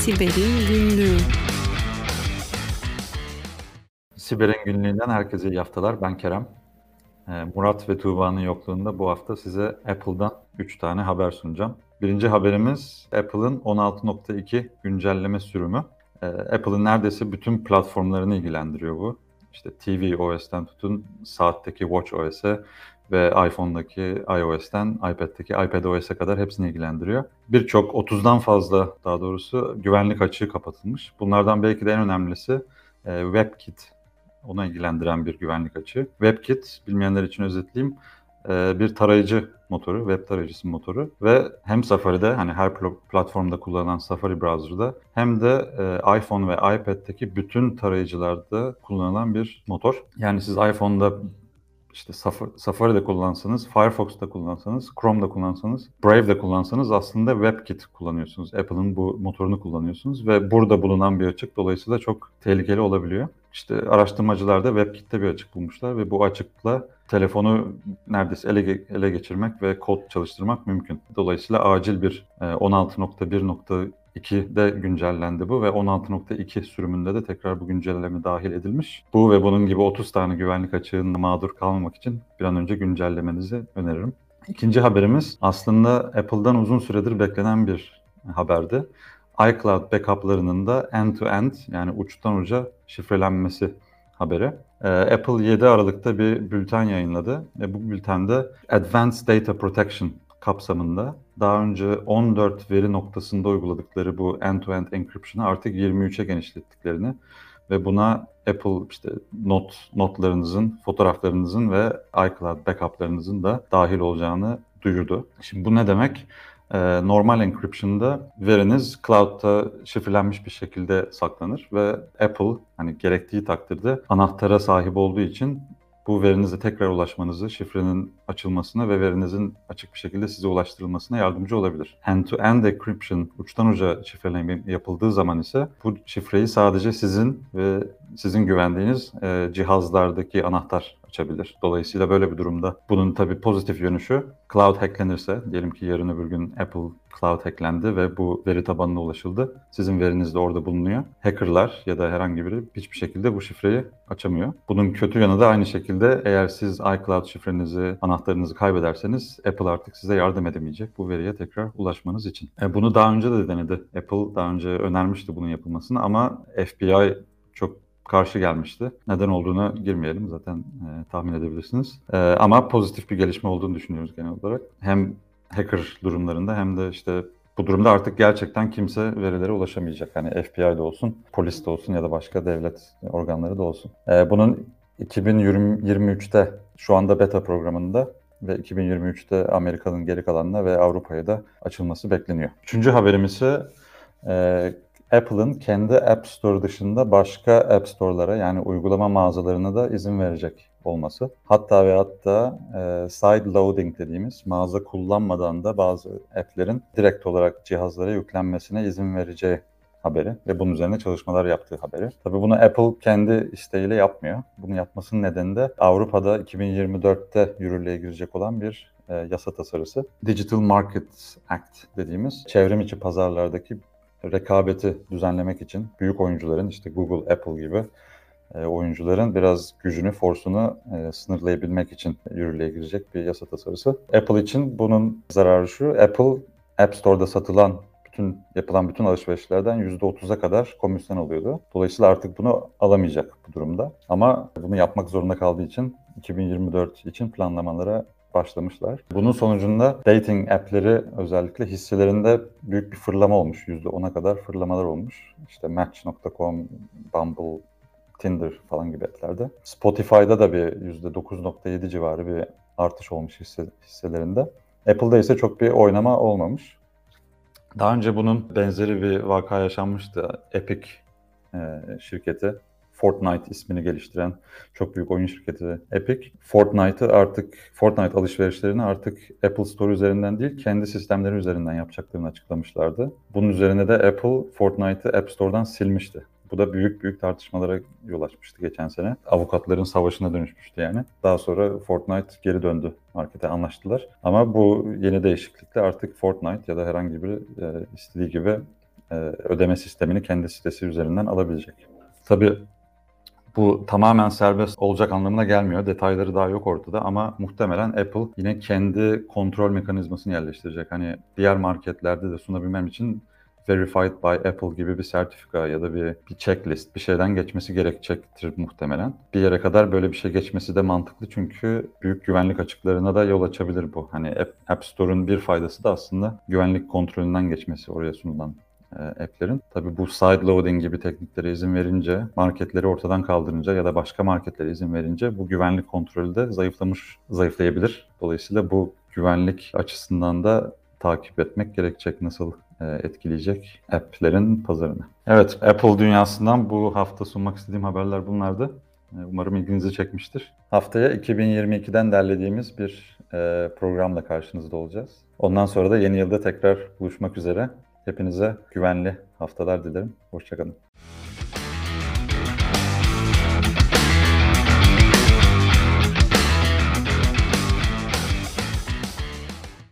Siber'in Günlüğü Siber'in Günlüğü'nden herkese iyi haftalar. Ben Kerem. Ee, Murat ve Tuğba'nın yokluğunda bu hafta size Apple'dan 3 tane haber sunacağım. Birinci haberimiz Apple'ın 16.2 güncelleme sürümü. Ee, Apple'ın neredeyse bütün platformlarını ilgilendiriyor bu. İşte TV OS'ten tutun saatteki Watch OS'e ve iPhone'daki iOS'ten iPad'deki iPadOS'e kadar hepsini ilgilendiriyor. Birçok 30'dan fazla daha doğrusu güvenlik açığı kapatılmış. Bunlardan belki de en önemlisi e, WebKit ona ilgilendiren bir güvenlik açığı. WebKit bilmeyenler için özetleyeyim bir tarayıcı motoru, web tarayıcısı motoru ve hem Safari'de hani her platformda kullanılan Safari browser'da hem de e, iPhone ve iPad'deki bütün tarayıcılarda kullanılan bir motor. Yani siz iPhone'da işte Safari'de kullansanız, Firefox'ta kullansanız, Chrome'da kullansanız, Brave'de kullansanız aslında WebKit kullanıyorsunuz. Apple'ın bu motorunu kullanıyorsunuz ve burada bulunan bir açık dolayısıyla çok tehlikeli olabiliyor. İşte araştırmacılar da WebKit'te bir açık bulmuşlar ve bu açıkla telefonu neredeyse ele, ele geçirmek ve kod çalıştırmak mümkün. Dolayısıyla acil bir 16.1. 2'de güncellendi bu ve 16.2 sürümünde de tekrar bu güncelleme dahil edilmiş. Bu ve bunun gibi 30 tane güvenlik açığında mağdur kalmamak için bir an önce güncellemenizi öneririm. İkinci haberimiz aslında Apple'dan uzun süredir beklenen bir haberdi. iCloud backup'larının da end-to-end yani uçtan uca şifrelenmesi haberi. Ee, Apple 7 Aralık'ta bir bülten yayınladı ve bu bültende Advanced Data Protection kapsamında daha önce 14 veri noktasında uyguladıkları bu end-to-end encryption'ı artık 23'e genişlettiklerini ve buna Apple işte not notlarınızın, fotoğraflarınızın ve iCloud backup'larınızın da dahil olacağını duyurdu. Şimdi bu ne demek? Ee, normal encryption'da veriniz cloud'da şifrelenmiş bir şekilde saklanır ve Apple hani gerektiği takdirde anahtara sahip olduğu için bu verinize tekrar ulaşmanızı, şifrenin açılmasına ve verinizin açık bir şekilde size ulaştırılmasına yardımcı olabilir. End-to-end encryption, uçtan uca şifreleme yapıldığı zaman ise bu şifreyi sadece sizin ve sizin güvendiğiniz e, cihazlardaki anahtar açabilir. Dolayısıyla böyle bir durumda bunun tabii pozitif yönü şu, cloud hacklenirse, diyelim ki yarın öbür gün Apple cloud hacklendi ve bu veri tabanına ulaşıldı. Sizin veriniz de orada bulunuyor. Hackerlar ya da herhangi biri hiçbir şekilde bu şifreyi açamıyor. Bunun kötü yanı da aynı şekilde eğer siz iCloud şifrenizi, anahtarınızı kaybederseniz Apple artık size yardım edemeyecek bu veriye tekrar ulaşmanız için. E, bunu daha önce de denedi. Apple daha önce önermişti bunun yapılmasını ama FBI çok karşı gelmişti. Neden olduğuna girmeyelim zaten e, tahmin edebilirsiniz. E, ama pozitif bir gelişme olduğunu düşünüyoruz genel olarak. Hem hacker durumlarında hem de işte bu durumda artık gerçekten kimse verilere ulaşamayacak. Hani FBI'de olsun, polis de olsun ya da başka devlet organları da olsun. E, bunun 2023'te şu anda beta programında ve 2023'te Amerika'nın geri kalanına ve Avrupa'ya da açılması bekleniyor. Üçüncü haberimiz ise Apple'ın kendi App Store dışında başka App Store'lara yani uygulama mağazalarına da izin verecek olması. Hatta ve hatta e, side loading dediğimiz mağaza kullanmadan da bazı app'lerin direkt olarak cihazlara yüklenmesine izin vereceği haberi ve bunun üzerine çalışmalar yaptığı haberi. Tabii bunu Apple kendi isteğiyle yapmıyor. Bunu yapmasının nedeni de Avrupa'da 2024'te yürürlüğe girecek olan bir e, yasa tasarısı. Digital Markets Act dediğimiz çevrim içi pazarlardaki rekabeti düzenlemek için büyük oyuncuların işte Google, Apple gibi e, oyuncuların biraz gücünü, forsunu e, sınırlayabilmek için yürürlüğe girecek bir yasa tasarısı. Apple için bunun zararı şu, Apple App Store'da satılan bütün yapılan bütün alışverişlerden %30'a kadar komisyon alıyordu. Dolayısıyla artık bunu alamayacak bu durumda. Ama bunu yapmak zorunda kaldığı için 2024 için planlamalara başlamışlar. Bunun sonucunda dating app'leri özellikle hisselerinde büyük bir fırlama olmuş. %10'a kadar fırlamalar olmuş. İşte Match.com, Bumble, Tinder falan gibi app'lerde. Spotify'da da bir %9.7 civarı bir artış olmuş hisse, hisselerinde. Apple'da ise çok bir oynama olmamış. Daha önce bunun benzeri bir vaka yaşanmıştı. Epic e, şirketi Fortnite ismini geliştiren çok büyük oyun şirketi Epic, Fortnite'ı artık Fortnite alışverişlerini artık Apple Store üzerinden değil kendi sistemleri üzerinden yapacaklarını açıklamışlardı. Bunun üzerine de Apple Fortnite'ı App Store'dan silmişti. Bu da büyük büyük tartışmalara yol açmıştı geçen sene. Avukatların savaşına dönüşmüştü yani. Daha sonra Fortnite geri döndü markete anlaştılar. Ama bu yeni değişiklikle artık Fortnite ya da herhangi bir e, istediği gibi e, ödeme sistemini kendi sitesi üzerinden alabilecek. Tabii bu tamamen serbest olacak anlamına gelmiyor. Detayları daha yok ortada ama muhtemelen Apple yine kendi kontrol mekanizmasını yerleştirecek. Hani diğer marketlerde de sunabilmem için Verified by Apple gibi bir sertifika ya da bir, bir checklist, bir şeyden geçmesi gerekecektir muhtemelen. Bir yere kadar böyle bir şey geçmesi de mantıklı çünkü büyük güvenlik açıklarına da yol açabilir bu. Hani App, App Store'un bir faydası da aslında güvenlik kontrolünden geçmesi oraya sunulan e, app'lerin. Tabii bu side loading gibi tekniklere izin verince, marketleri ortadan kaldırınca ya da başka marketlere izin verince bu güvenlik kontrolü de zayıflamış, zayıflayabilir. Dolayısıyla bu güvenlik açısından da takip etmek gerekecek nasıl e, etkileyecek app'lerin pazarını. Evet, Apple dünyasından bu hafta sunmak istediğim haberler bunlardı. E, Umarım ilginizi çekmiştir. Haftaya 2022'den derlediğimiz bir e, programla karşınızda olacağız. Ondan sonra da yeni yılda tekrar buluşmak üzere. Hepinize güvenli haftalar dilerim. Hoşçakalın.